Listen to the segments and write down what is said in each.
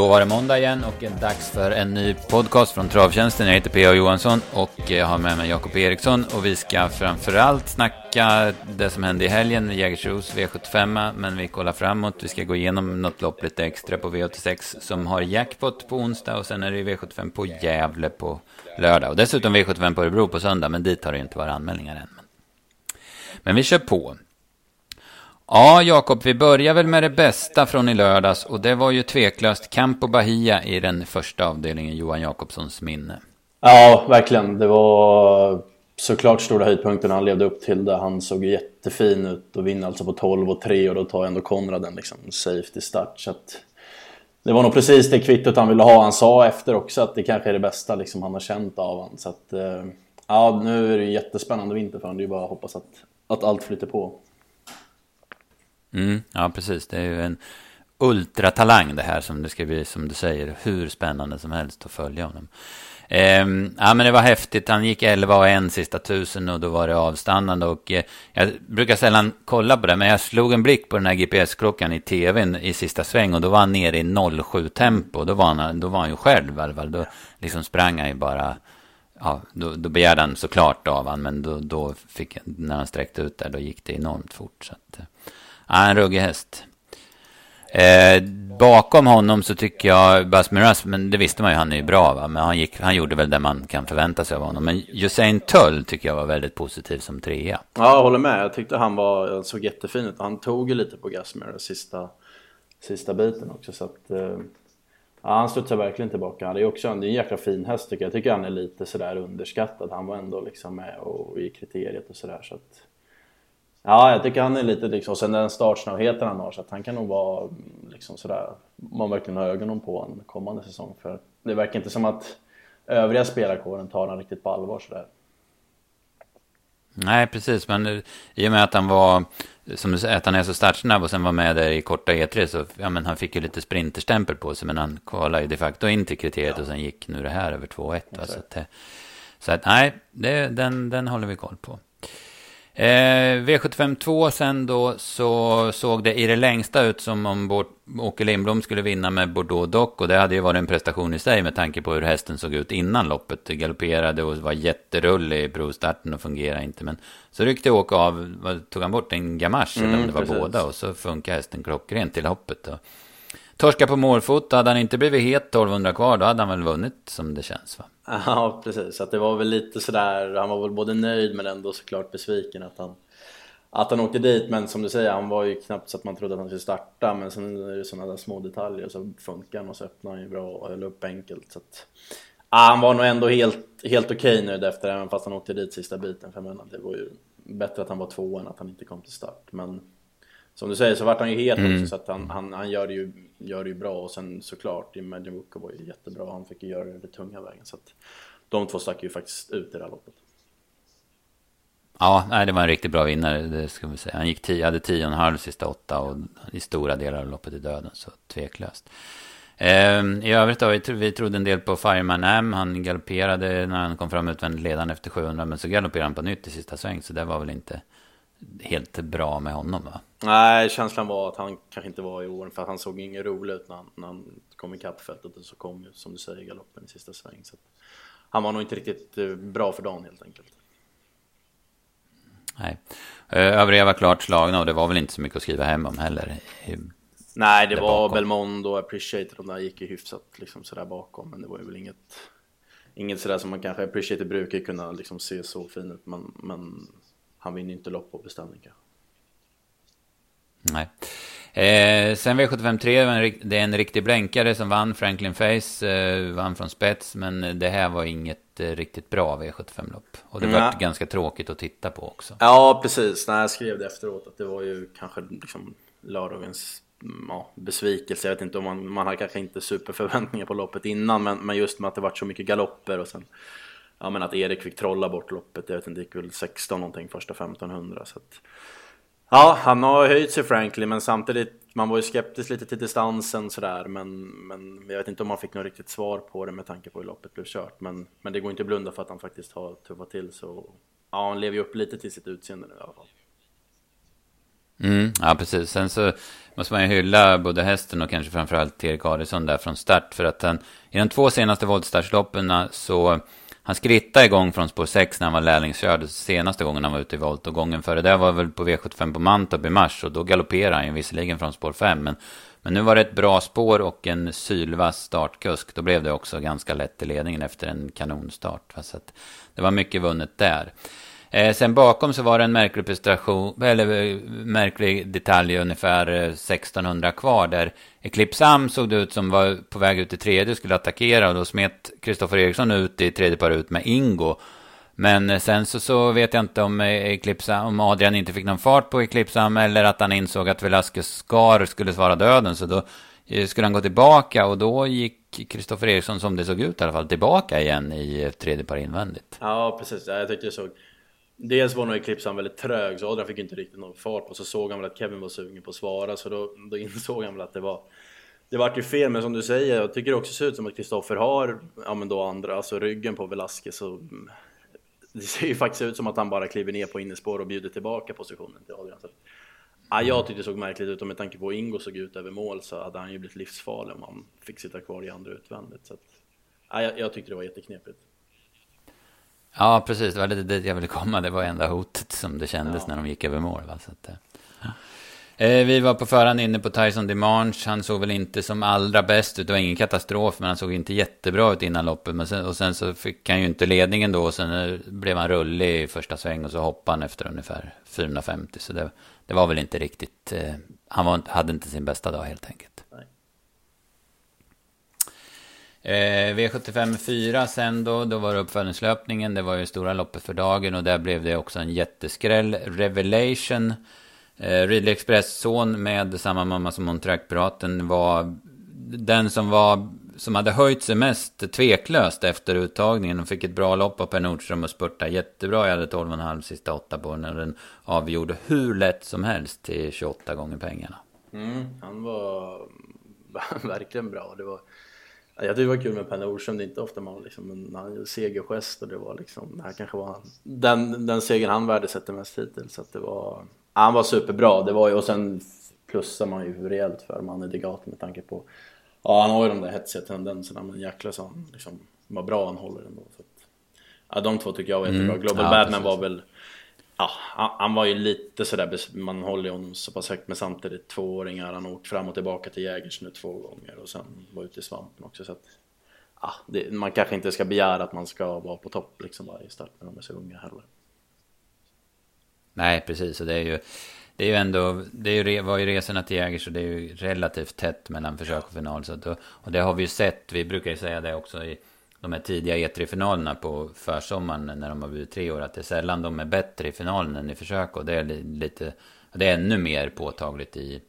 Då var det måndag igen och dags för en ny podcast från Travtjänsten. Jag heter P.A. Johansson och jag har med mig Jakob Eriksson och vi ska framförallt snacka det som hände i helgen med Jägersros V75, men vi kollar framåt. Vi ska gå igenom något lopp lite extra på V86 som har jackpot på onsdag och sen är det V75 på Gävle på lördag och dessutom V75 på Örebro på söndag, men dit har det inte varit anmälningar än. Men vi kör på. Ja, Jakob, vi börjar väl med det bästa från i lördags och det var ju tveklöst Campo Bahia i den första avdelningen, Johan Jakobssons minne. Ja, verkligen. Det var såklart stora höjdpunkten. Han levde upp till det. Han såg jättefin ut och vinner alltså på 12 och 3 och då tar ändå Konrad en liksom safety start. Så att det var nog precis det kvittot han ville ha. Han sa efter också att det kanske är det bästa liksom han har känt av honom. Så att, eh, ja, nu är det en jättespännande vinter för honom. Det är bara att hoppas att, att allt flyter på. Mm, ja, precis. Det är ju en ultratalang det här som det ska bli, som du säger, hur spännande som helst att följa honom. Um, ja, men det var häftigt. Han gick 11 och en sista tusen och då var det avstannande. Och eh, jag brukar sällan kolla på det, men jag slog en blick på den här GPS-klockan i tvn i sista sväng och då var han nere i 07-tempo. Då var han, då var han ju själv i alla fall. Då liksom sprang han ju bara ja, då, då begärde han såklart av han, men då, då fick, när han sträckte ut där, då gick det enormt fort. Så att, eh, Ja, en ruggig häst. Eh, bakom honom så tycker jag Bas Miraz, men det visste man ju, han är ju bra va? Men han, gick, han gjorde väl det man kan förvänta sig av honom. Men Usain Tull tycker jag var väldigt positiv som trea. Ja, jag håller med. Jag tyckte han var, såg jättefin ut. Han tog ju lite på Gasmiras sista, sista biten också. Så att, eh, ja, han studsar verkligen tillbaka. Han är också en, det är en jäkla fin häst tycker jag. Jag tycker han är lite sådär underskattad. Han var ändå liksom med och, i kriteriet och sådär. Så att, Ja, jag tycker han är lite liksom, sen den startsnabbheten han har så att han kan nog vara liksom sådär, man verkligen har ögonen på en kommande säsong för det verkar inte som att övriga spelarkåren tar honom riktigt på allvar sådär. Nej, precis, men i och med att han var, som du säger, att han är så startsnabb och sen var med där i korta E3 så, ja men han fick ju lite sprinterstämpel på sig, men han kvalade ju de facto in till kriteriet ja. och sen gick nu det här över 2-1. Så att, så att nej, det, den, den håller vi koll på. Eh, V75 2 sen då så såg det i det längsta ut som om Åke Lindblom skulle vinna med Bordeaux Dock och det hade ju varit en prestation i sig med tanke på hur hästen såg ut innan loppet. Det galopperade och var jätterullig i provstarten och fungerade inte. Men så ryckte Åke av, tog han bort en gamache mm, eller om det var precis. båda och så funkar hästen klockrent till hoppet. Och torska på målfot, hade han inte blivit het 1200 kvar då hade han väl vunnit som det känns va? Ja, precis. Så det var väl lite sådär, han var väl både nöjd men ändå såklart besviken att han att han åkte dit, men som du säger, han var ju knappt så att man trodde att han skulle starta men sen är det sådana där små detaljer så funkar han och så öppnar han ju bra och höll upp enkelt så att ja, han var nog ändå helt, helt okej okay nöjd efter även fast han åkte dit sista biten för jag menar, det var ju bättre att han var två än att han inte kom till start men som du säger så vart han ju het mm. också så att han, han, han gör, det ju, gör det ju bra och sen såklart Imagine Booker var ju jättebra han fick ju göra det den tunga vägen så att de två stack ju faktiskt ut i det här loppet. Ja, nej, det var en riktigt bra vinnare, det ska vi säga. Han gick tio, hade tio och en halv sista åtta och i stora delar av loppet i döden, så tveklöst. Ehm, I övrigt då, vi, vi trodde en del på Fireman M. Han galopperade när han kom fram utvändigt ledande efter 700, men så galopperade han på nytt i sista sväng, så det var väl inte helt bra med honom va? Nej, känslan var att han kanske inte var i år för att han såg ingen rolig ut när han, när han kom ikapp fältet och så kom ju som du säger galoppen i sista sväng. Så han var nog inte riktigt eh, bra för dagen helt enkelt. Nej, eh, övriga var klart slagna och det var väl inte så mycket att skriva hem om heller. Nej, det var bakom. Belmond och Appreciated, de där gick ju hyfsat liksom sådär bakom, men det var ju väl inget Inget sådär som man kanske Appreciated brukar kunna liksom se så fin ut, men, men han vinner inte lopp på beställning kanske. Nej. Eh, sen V753, det är en riktig blänkare som vann. Franklin Face eh, vann från spets. Men det här var inget eh, riktigt bra V75-lopp. Och det mm. var ganska tråkigt att titta på också. Ja, precis. När jag skrev det efteråt att det var ju kanske liksom lördagens mm, ja, besvikelse. Jag vet inte om man, man har kanske inte superförväntningar på loppet innan. Men, men just med att det varit så mycket galopper och sen ja, men att Erik fick trolla bort loppet. Jag vet inte, det gick väl 16 någonting första 1500. Så att, ja, han har höjt sig Franklin, men samtidigt, man var ju skeptisk lite till distansen sådär. Men, men jag vet inte om man fick något riktigt svar på det med tanke på hur loppet blev kört. Men, men det går inte att blunda för att han faktiskt har tuffat till så. Ja, han lever ju upp lite till sitt utseende nu i alla fall. Mm, ja, precis. Sen så måste man ju hylla både hästen och kanske framförallt Erik Adielsson där från start. För att han, i de två senaste voltstartsloppen så han skrittade igång från spår 6 när han var lärlingskörd senaste gången han var ute i volt. Och gången före det var väl på V75 på Mantorp i mars. Och då galopperade han ju visserligen från spår 5. Men, men nu var det ett bra spår och en sylvass startkusk. Då blev det också ganska lätt i ledningen efter en kanonstart. Så att det var mycket vunnet där. Eh, sen bakom så var det en märklig prestation, eller eh, märklig detalj ungefär eh, 1600 kvar där Eclipse Am såg det ut som var på väg ut i tredje och skulle attackera och då smet Kristoffer Eriksson ut i tredje par ut med Ingo. Men eh, sen så, så vet jag inte om, Eclipse, om Adrian inte fick någon fart på Eclipse Am eller att han insåg att Velasquez Skar skulle svara döden så då skulle han gå tillbaka och då gick Kristoffer Eriksson som det såg ut i alla fall tillbaka igen i tredje par invändigt. Ja precis, jag tyckte det såg Dels var nog Eclipse väldigt trög så Adrian fick inte riktigt någon fart på så såg han väl att Kevin var sugen på att svara så då, då insåg han väl att det var det vart ju fel men som du säger jag tycker det också ser ut som att Kristoffer har ja men då andra alltså ryggen på Velasquez så mm, det ser ju faktiskt ut som att han bara kliver ner på innespår och bjuder tillbaka positionen till Adrian. Så, ja, jag tyckte det såg märkligt ut och med tanke på hur Ingo såg ut över mål så hade han ju blivit livsfarlig om han fick sitta kvar i andra utvändigt. Så att, ja, jag, jag tyckte det var jätteknepigt. Ja, precis. Det var lite dit jag ville komma. Det var enda hotet som det kändes ja. när de gick över mål. Va? Så att, ja. eh, vi var på förhand inne på Tyson Demange. Han såg väl inte som allra bäst ut. Det var ingen katastrof, men han såg inte jättebra ut innan loppet. Men sen, och sen så fick han ju inte ledningen då. Och sen eh, blev han rullig i första sväng och så hoppade han efter ungefär 450. Så det, det var väl inte riktigt... Eh, han var, hade inte sin bästa dag helt enkelt. Eh, V75 4 sen då, då var det uppföljningslöpningen. Det var ju stora loppet för dagen och där blev det också en jätteskräll. Revelation. Eh, Ridley Express son med samma mamma som Montreal-piraten var den som var som hade höjt sig mest tveklöst efter uttagningen och fick ett bra lopp av Per Nordström och spurta jättebra. Jag hade 12,5 sista åtta på den och den avgjorde hur lätt som helst till 28 gånger pengarna. Mm, han var verkligen bra. Det var jag tyckte det var kul med Per Nordström, det är inte ofta man liksom, en, han segergest och det var liksom, det här kanske var han, den, den segern han värdesätter mest hittills. Så det var, han var superbra, det var ju, och sen plussar man ju rejält för Manne Degat med tanke på, ja han har ju de där hetsiga tendenserna men jäklar så han liksom, vad bra han håller ändå. Så att, ja, de två tycker jag var jättebra. Mm. Global ja, Badman var väl Ja, han var ju lite sådär, man håller ju honom så pass högt men samtidigt tvååringar, han har åkt fram och tillbaka till Jägers nu två gånger och sen var ute i svampen också så att ja, det, man kanske inte ska begära att man ska vara på topp liksom varje start när de är så unga heller. Nej, precis och det är ju det är ju ändå, det är ju, var ju resorna till Jägers och det är ju relativt tätt mellan försök och final. Så att, och det har vi ju sett, vi brukar ju säga det också i de här tidiga E3-finalerna på försommaren när de har blivit tre år. Att det är sällan de är bättre i finalen än i försök. Och det är lite, det är ännu mer påtagligt i,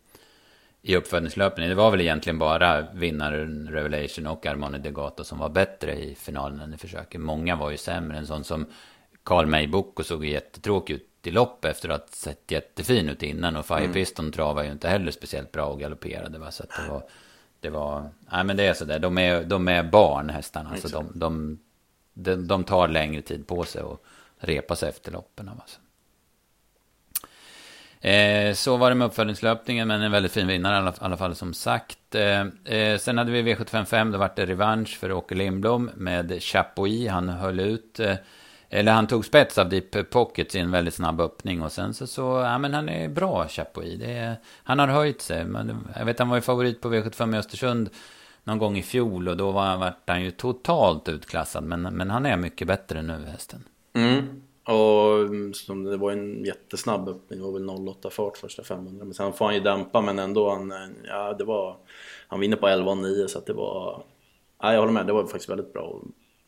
i uppföljningslöpningen. Det var väl egentligen bara vinnaren Revelation och Armani Degato som var bättre i finalen än i försöken. Många var ju sämre. En sån som Carl May Boko såg jättetråkig ut i lopp efter att ha sett jättefin ut innan. Och Fire mm. Piston travade ju inte heller speciellt bra och galopperade. Va? Så det var det var, nej men det är sådär, de är, de är barn hästarna. Alltså de, de, de, de, tar längre tid på sig och repa sig efter loppen. Alltså. Eh, så var det med uppföljningslöpningen, men en väldigt fin vinnare i alla, alla fall som sagt. Eh, eh, sen hade vi V755, då var det revansch för Åke Lindblom med Chapuis. Han höll ut. Eller han tog spets av Deep Pocket i en väldigt snabb öppning. Och sen så, så ja men han är bra Chapuis. Det är, han har höjt sig. Men jag vet han var ju favorit på V75 i Östersund någon gång i fjol. Och då var, var han ju totalt utklassad. Men, men han är mycket bättre nu hästen. Mm. Och som det var en jättesnabb öppning, det var väl 08 fart första 500 Men sen får han ju dämpa men ändå, han, ja det var Han vinner på 11,9 så att det var Ja jag håller med, det var faktiskt väldigt bra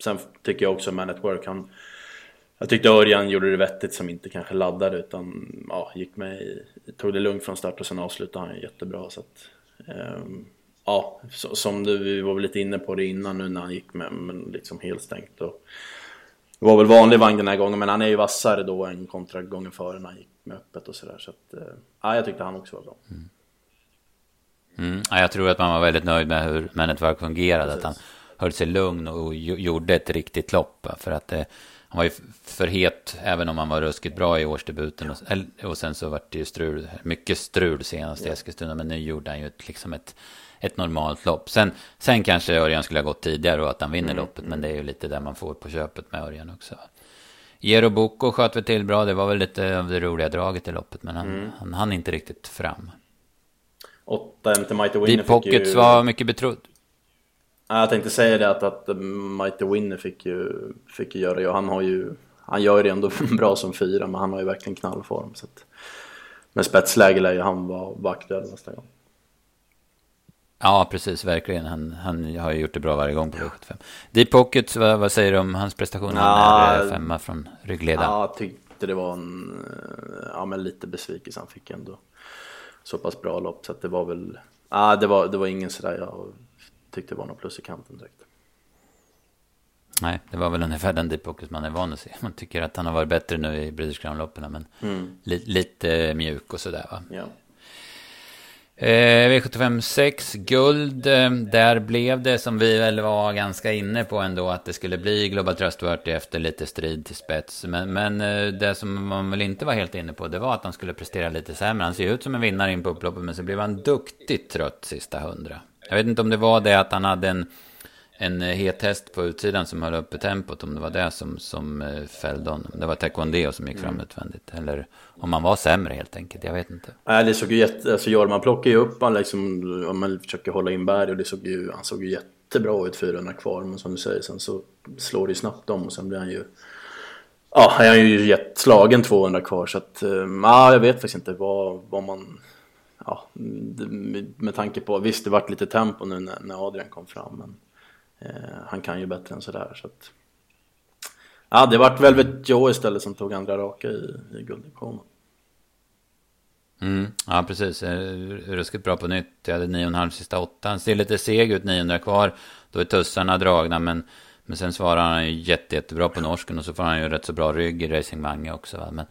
Sen tycker jag också Man at Work, han jag tyckte Örjan gjorde det vettigt som inte kanske laddade utan ja, gick med tog det lugnt från start och sen avslutade han jättebra. Så att, um, ja, så, som du vi var väl lite inne på det innan nu när han gick med, men liksom helt stängt. Och, det var väl vanlig vagn den här gången men han är ju vassare då än kontra gången före när han gick med öppet och sådär. Så att, uh, ja, jag tyckte han också var bra. Mm. Mm, ja, jag tror att man var väldigt nöjd med hur Work fungerade. Precis. Att han höll sig lugn och gjorde ett riktigt lopp. För att det, han var ju för het även om han var ruskigt bra i årsdebuten. Och, och sen så var det ju strul, mycket strul senast i Eskilstuna. Men nu gjorde han ju ett, liksom ett, ett normalt lopp. Sen, sen kanske Örjan skulle ha gått tidigare och att han vinner mm. loppet. Men det är ju lite där man får på köpet med Örjan också. Jero Boko sköt väl till bra. Det var väl lite av det roliga draget i loppet. Men han, mm. han hann inte riktigt fram. 8 till Mighty Winner Deep Pockets ju... var mycket betrodd. Jag tänkte säga det att, att Mighty Winner fick ju, fick ju göra det. Han har ju, han gör det ändå bra som fyra men han har ju verkligen knallform. Så att, med spetsläge lär ju han vara, vara aktuell nästa gång. Ja, precis, verkligen. Han, han har ju gjort det bra varje gång på V75. Deep Pockets, vad, vad säger du om hans prestation? Han är femma från ryggledaren. Ja, jag tyckte det var en, ja men lite besvikelse. Han fick ändå så pass bra lopp så att det var väl, ja det var, det var ingen sådär jag tyckte det var något plus i kanten direkt. Nej, det var väl ungefär den Deep Pockets man är van att se. Man tycker att han har varit bättre nu i British Crown-loppen, men mm. li, lite mjuk och sådär va. Ja. Eh, V75 6, guld. Eh, där blev det som vi väl var ganska inne på ändå att det skulle bli Global Trustworthy efter lite strid till spets. Men, men eh, det som man väl inte var helt inne på det var att han skulle prestera lite sämre. Han ser ut som en vinnare in på upploppet men så blev han duktigt trött sista hundra. Jag vet inte om det var det att han hade en en eh, het häst på utsidan som höll uppe tempot. Om det var det som, som eh, fällde honom. Det var Taekwondo som gick fram mm. utvändigt. Eller om han var sämre helt enkelt. Jag vet inte. Nej, det såg ju jätte... Alltså Jorman plockar ju upp han liksom. Om man försöker hålla in berg. Och det såg ju, han såg ju jättebra ut 400 kvar. Men som du säger, sen så slår det ju snabbt om. Och sen blir han ju... Ja, han är ju jättslagen 200 kvar. Så att... Eh, ja, jag vet faktiskt inte vad, vad man... Ja, med tanke på... Visst, det vart lite tempo nu när, när Adrian kom fram. Men Eh, han kan ju bättre än sådär. Så att, ja, det vart Velvet Joe istället som tog andra raka i, i gulddivisionen. Mm, ja, precis. Eh, ruskigt bra på nytt. Jag hade 9,5 sista åtta. Han ser lite seg ut, 900 kvar. Då är tussarna dragna, men, men sen svarar han ju jätte, jättebra på norsken. Och så får han ju rätt så bra rygg i Racing Mange också. Va? Men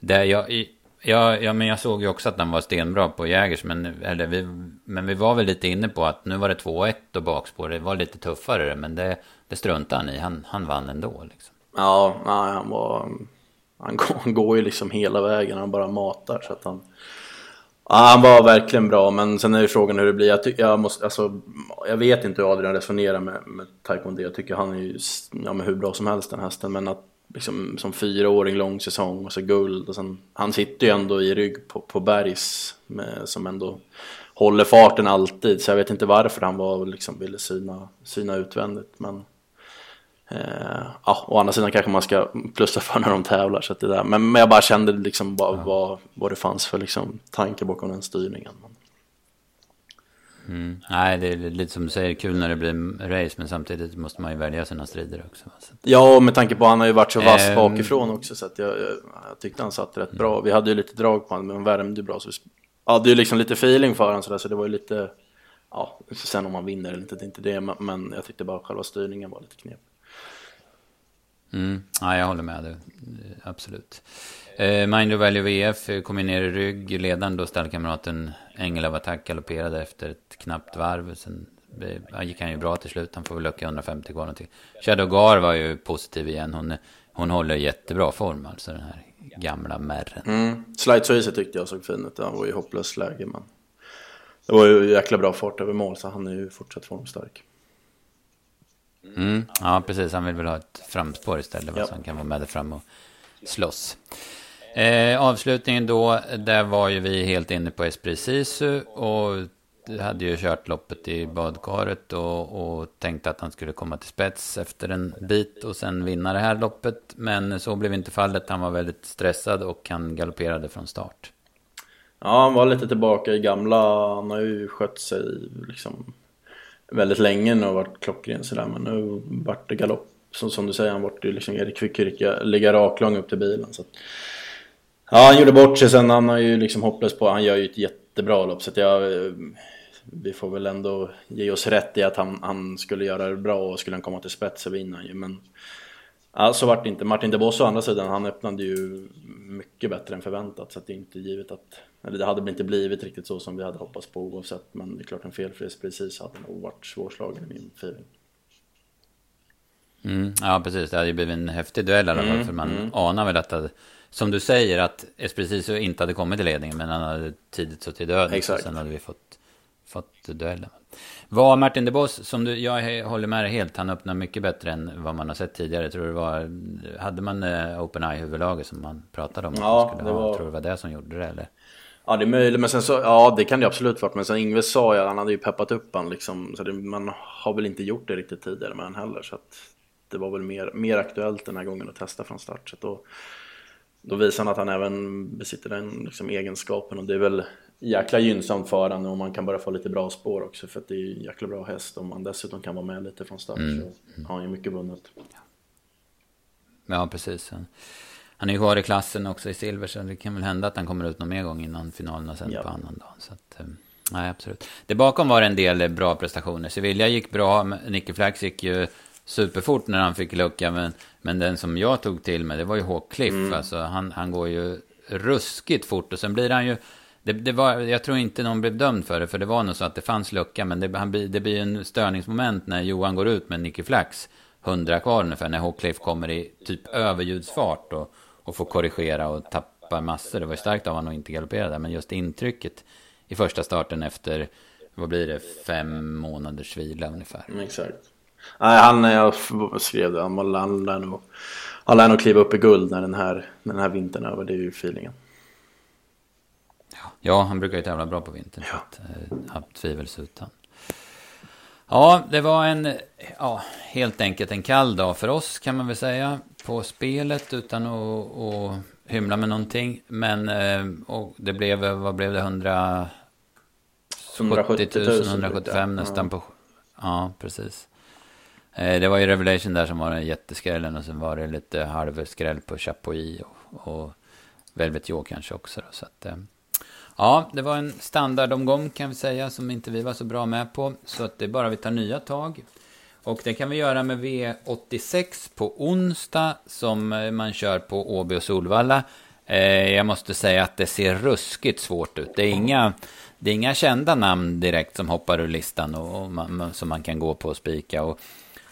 det, jag, Ja, ja, men jag såg ju också att han var stenbra på Jägers. Men, eller vi, men vi var väl lite inne på att nu var det 2-1 och bakspår. Det var lite tuffare, men det, det struntade han i. Han, han vann ändå. Liksom. Ja, nej, han var... Han går, han går ju liksom hela vägen, han bara matar. Så att han, ja, han var verkligen bra, men sen är ju frågan hur det blir. Jag, ty, jag, måste, alltså, jag vet inte hur Adrian resonerar med, med Taekwondo. Jag tycker han är ju ja, hur bra som helst den hästen, men att liksom, som fyraåring lång säsong och så guld. Och sen han sitter ju ändå i rygg på, på Bergs med, som ändå håller farten alltid. Så jag vet inte varför han var liksom ville syna, syna utvändigt. Men eh, ja, å andra sidan kanske man ska plussa för när de tävlar så det där. Men, men jag bara kände liksom vad, vad, vad det fanns för liksom tanke bakom den styrningen. Mm. Nej, det är lite som du säger, kul när det blir race, men samtidigt måste man ju välja sina strider också. Ja, med tanke på att han har ju varit så vass eh, bakifrån också, så att jag, jag, jag tyckte han satt rätt mm. bra. Vi hade ju lite drag på honom, men han värmde bra. Så vi hade ju liksom lite feeling för honom, så, där, så det var ju lite, ja, sen om man vinner eller inte, det är inte det, men jag tyckte bara själva styrningen var lite knep. Mm. Ja, jag håller med dig, absolut. Eh, Mind Value VF kom ner i rygg. Ledaren då stallkamraten Engel av Attack galopperade efter ett knappt varv. Sen eh, ja, gick han ju bra till slut. Han får väl lucka 150 kvar någonting. Shadow Gar var ju positiv igen. Hon, hon håller jättebra form alltså den här gamla märren. Mm. Slide Tracer tyckte jag såg fin ut. Han var ju hopplöst läge men det var ju jäkla bra fart över mål så han är ju fortsatt formstark. Mm. Ja, precis. Han vill väl ha ett framspår istället. Ja. Så han kan vara med där fram och slåss. Eh, avslutningen då, där var ju vi helt inne på Esprit Sisu och hade ju kört loppet i badkaret och, och tänkte att han skulle komma till spets efter en bit och sen vinna det här loppet. Men så blev inte fallet. Han var väldigt stressad och han galopperade från start. Ja, han var lite tillbaka i gamla. Han har ju skött sig liksom väldigt länge nu och varit klockren sådär. Men nu vart det galopp. Som, som du säger, han vart ju liksom Erik fick ligga raklång upp till bilen. Så att, Ja, han gjorde bort sig sen. Han har ju liksom hopplöst på. Han gör ju ett jättebra lopp så att jag... Eh, vi får väl ändå ge oss rätt i att han, han skulle göra det bra och skulle han komma till spets så vinner han ju. Men ja, så vart det inte. Martin de Boss å andra sidan, han öppnade ju mycket bättre än förväntat. Så att det är inte givet att... Eller det hade inte blivit riktigt så som vi hade hoppats på oavsett. Men det är klart en felfri precis hade nog varit svårslagen i min feeling. Mm, ja, precis. Det hade ju blivit en häftig duell i alla fall. Mm, för man mm. anar väl att, det, som du säger, att Espressiso inte hade kommit till ledningen. Men han hade tidigt till döden. Exakt. sen hade vi fått, fått duellen. Var Martin de Boss, som du, jag håller med dig helt, han öppnar mycket bättre än vad man har sett tidigare. Tror det var, hade man eh, Open Eye huvudlaget som man pratade om? Ja, det var... Tror det var det som gjorde det eller? Ja det är möjligt, men sen så, ja det kan det absolut varit. Men sen Ingve sa ju, han hade ju peppat upp han liksom. Så det, man har väl inte gjort det riktigt tidigare med han heller. Så att det var väl mer, mer aktuellt den här gången att testa från start. Så då, då visar han att han även besitter den liksom, egenskapen och det är väl jäkla gynnsamt för honom och man kan bara få lite bra spår också för att det är en jäkla bra häst om man dessutom kan vara med lite från start mm. så har han ju mycket vunnet. Ja, precis. Han är ju kvar i klassen också i silver så det kan väl hända att han kommer ut någon mer gång innan finalen och sen ja. på annan dag. Så att, eh, nej, absolut. Det bakom var en del bra prestationer. Sevilla gick bra, Nicky Flax gick ju superfort när han fick lucka. Men, men den som jag tog till mig, det var ju Hawkcliff. Mm. Alltså, han, han går ju ruskigt fort och sen blir han ju... Det, det, var, jag tror inte någon blev dömd för det, för det var nog så att det fanns lucka. Men det, han, det blir en störningsmoment när Johan går ut med Nicky Flax. 100 kvar ungefär, när Hawkcliff kommer i typ överljudsfart och, och får korrigera och tappa massor. Det var ju starkt av honom att inte galoppera där, men just intrycket i första starten efter, vad blir det, fem månaders vila ungefär. Mm, exakt. Nej, han, jag skrev det, han lär nog, han lär nog kliva upp i guld när den här, när den här vintern är över, det är ju feelingen. Ja, han brukar ju tävla bra på vintern, ja. så att, äh, tvivelsutan. Ja, det var en, ja, helt enkelt en kall dag för oss kan man väl säga. På spelet utan att, att hymla med någonting. Men eh, och det blev, vad blev det, 100... 170 000, 175 nästan på... Ja, precis. Eh, det var ju Revelation där som var den jätteskrällen och sen var det lite halvskräll på Chapuis och, och Velvet Joe kanske också. Då, så att, eh, ja, det var en standardomgång kan vi säga som inte vi var så bra med på. Så att det är bara vi tar nya tag. Och det kan vi göra med V86 på onsdag som eh, man kör på Åby och Solvalla. Eh, jag måste säga att det ser ruskigt svårt ut. Det är inga, det är inga kända namn direkt som hoppar ur listan och, och man, som man kan gå på och spika. Och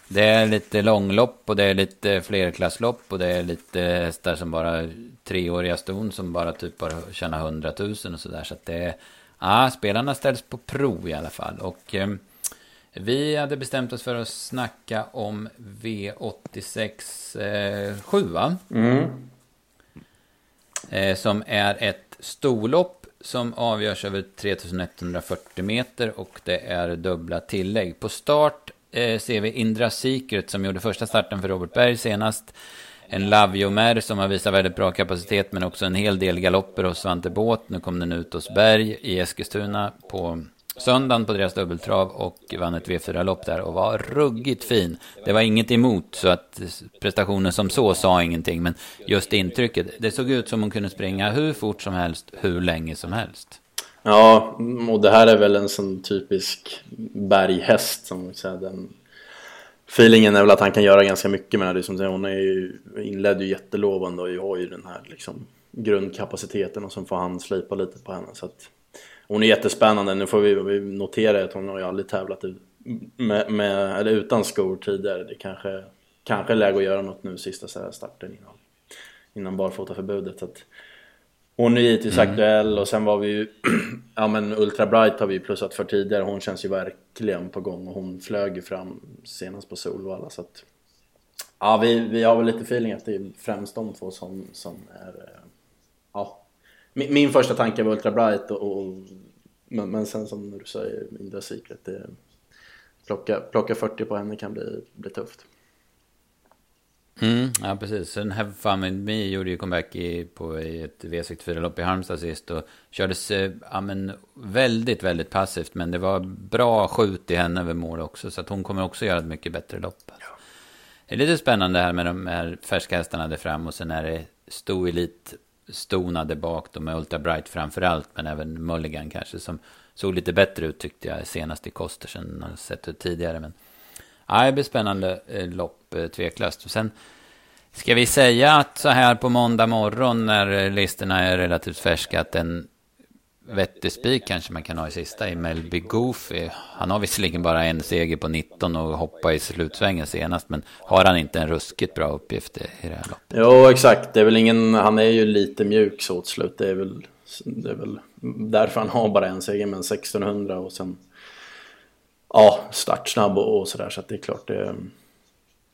det är lite långlopp och det är lite flerklasslopp och det är lite hästar som bara treåriga ston som bara typ bara tjänar hundratusen och sådär. Så att det är, ja, spelarna ställs på prov i alla fall. Och eh, vi hade bestämt oss för att snacka om V86 eh, 7 va? Mm. Eh, som är ett storlopp som avgörs över 3140 meter och det är dubbla tillägg. På start eh, ser vi Indra Secret som gjorde första starten för Robert Berg senast. En Laviomer som har visat väldigt bra kapacitet men också en hel del galopper hos Svante Båt. Nu kom den ut hos Berg i Eskilstuna på söndagen på deras dubbeltrav och vann ett V4-lopp där och var ruggigt fin. Det var inget emot så att prestationen som så sa ingenting men just intrycket. Det såg ut som hon kunde springa hur fort som helst, hur länge som helst. Ja, och det här är väl en sån typisk berghäst som säga, den Feelingen är väl att han kan göra ganska mycket med det. Som liksom. säger, hon är ju, inledde ju jättelovande och har ju den här liksom, grundkapaciteten och så får han slipa lite på henne. Så att, hon är jättespännande. Nu får vi, vi notera att hon har ju aldrig tävlat med, med, eller utan skor tidigare. Det kanske, kanske är läge att göra något nu sista starten innan, innan barfotaförbudet. Så att, hon är givetvis mm. aktuell och sen var vi ju, ja men Ultra Bright har vi ju plussat för tidigare. Hon känns ju verkligen på gång och hon flög ju fram senast på Solvalla så att Ja vi, vi har väl lite feeling att det är främst de två som, som är eh, Ja Min, min första tanke var Ultra Bright och, och men, men, sen som du säger Indra Secret det, plocka, plocka 40 på henne kan bli, bli tufft Mm, ja, precis. Sen Have Fun With Me gjorde ju comeback i, på i ett V64-lopp i Halmstad sist. Och kördes eh, ja, men, väldigt, väldigt passivt. Men det var bra skjut i henne över mål också. Så att hon kommer också göra ett mycket bättre lopp. Ja. Det är lite spännande här med de här färska hästarna där fram. Och sen är det stor elit stona där bak. Då med Ultra Bright framför allt. Men även Mulligan kanske. Som såg lite bättre ut tyckte jag senast i Kosters än sett ut tidigare. Men Ja, det blir spännande eh, lopp, tveklöst. tveklöst. Sen ska vi säga att så här på måndag morgon när eh, listorna är relativt färska att en vettig spik kanske man kan ha i sista i Melby Goofy. Han har visserligen bara en seger på 19 och hoppa i slutsvängen senast. Men har han inte en ruskigt bra uppgift i det här loppet? Jo, exakt. Det är väl ingen, han är ju lite mjuk så åt slut. Det är väl, det är väl därför han har bara en seger, men 1600 och sen ja, startsnabb och, och sådär. Så att det är klart det,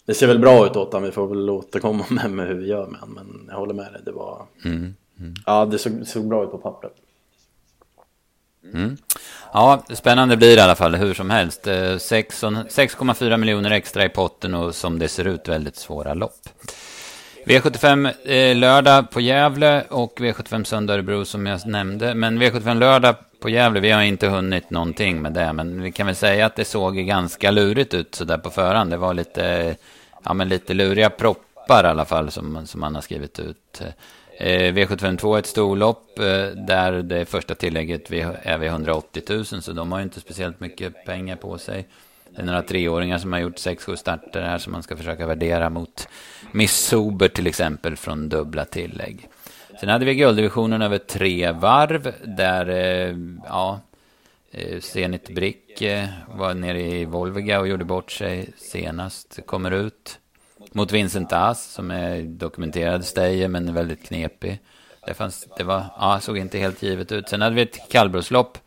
det ser väl bra ut åt honom. Vi får väl återkomma med, med hur vi gör med honom. Men jag håller med dig, det var... Mm, mm. Ja, det såg, såg bra ut på pappret. Mm. Ja, spännande blir det i alla fall hur som helst. 6,4 miljoner extra i potten och som det ser ut väldigt svåra lopp. V75 eh, lördag på Gävle och V75 söndag Örebro som jag nämnde. Men V75 lördag på Gävle, vi har inte hunnit någonting med det. Men vi kan väl säga att det såg ganska lurigt ut sådär på förhand. Det var lite, ja, men lite luriga proppar i alla fall som, som man har skrivit ut. Eh, V752 är ett storlopp eh, där det första tillägget är vid 180 000 så de har ju inte speciellt mycket pengar på sig. Det är några treåringar som har gjort 6-7 starter här som man ska försöka värdera mot Miss Sober till exempel från dubbla tillägg. Sen hade vi gulddivisionen över tre varv där, eh, ja, eh, Zenit Brick eh, var nere i Volviga och gjorde bort sig senast, kommer ut mot Vincent As som är dokumenterad stayer men väldigt knepig. Det, fanns, det var, ja, såg inte helt givet ut. Sen hade vi ett kallbrottslopp.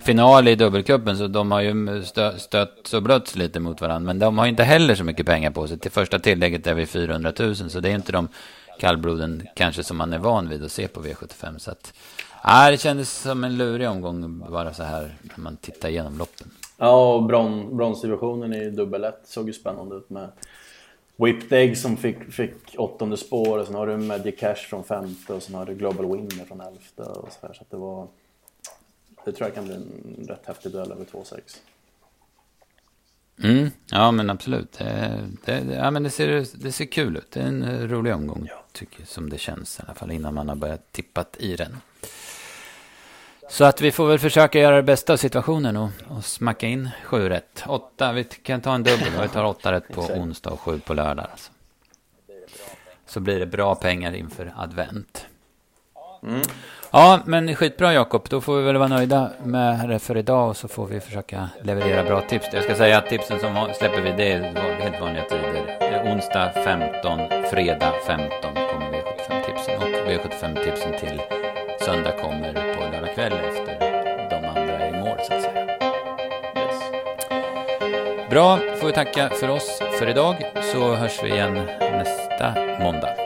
Final i dubbelcupen så de har ju stö, stött och blötts lite mot varandra. Men de har inte heller så mycket pengar på sig. Till första tillägget är vi 400 000 så det är inte de kallbloden kanske som man är van vid att se på V75. Så att, äh, det kändes som en lurig omgång bara så här när man tittar igenom loppen. Ja, och bron, bronsdivisionen i dubbel 1 såg ju spännande ut med Whipped Egg som fick, fick åttonde spår och sen har du Magic Cash från femte och sen har du Global Winner från elfte och så här. Så att det var... Det tror jag kan bli en rätt häftig duell över 2-6. Mm, ja men absolut. Det, det, ja, men det, ser, det ser kul ut. Det är en rolig omgång, ja. tycker, som det känns i alla fall, innan man har börjat tippat i den. Så att vi får väl försöka göra det bästa av situationen och, och smacka in sju rätt. Åtta, vi kan ta en dubbel. Vi tar åtta rätt på onsdag och sju på lördag. Alltså. Så blir det bra pengar inför advent. Mm. Ja, men skitbra Jakob. Då får vi väl vara nöjda med det för idag och så får vi försöka leverera bra tips. Jag ska säga att tipsen som släpper vi, det är helt vanliga tider. Onsdag 15, fredag 15 kommer V75-tipsen och V75-tipsen till söndag kommer på lördag kväll efter de andra i mål så att säga. Yes. Bra, får vi tacka för oss för idag så hörs vi igen nästa måndag.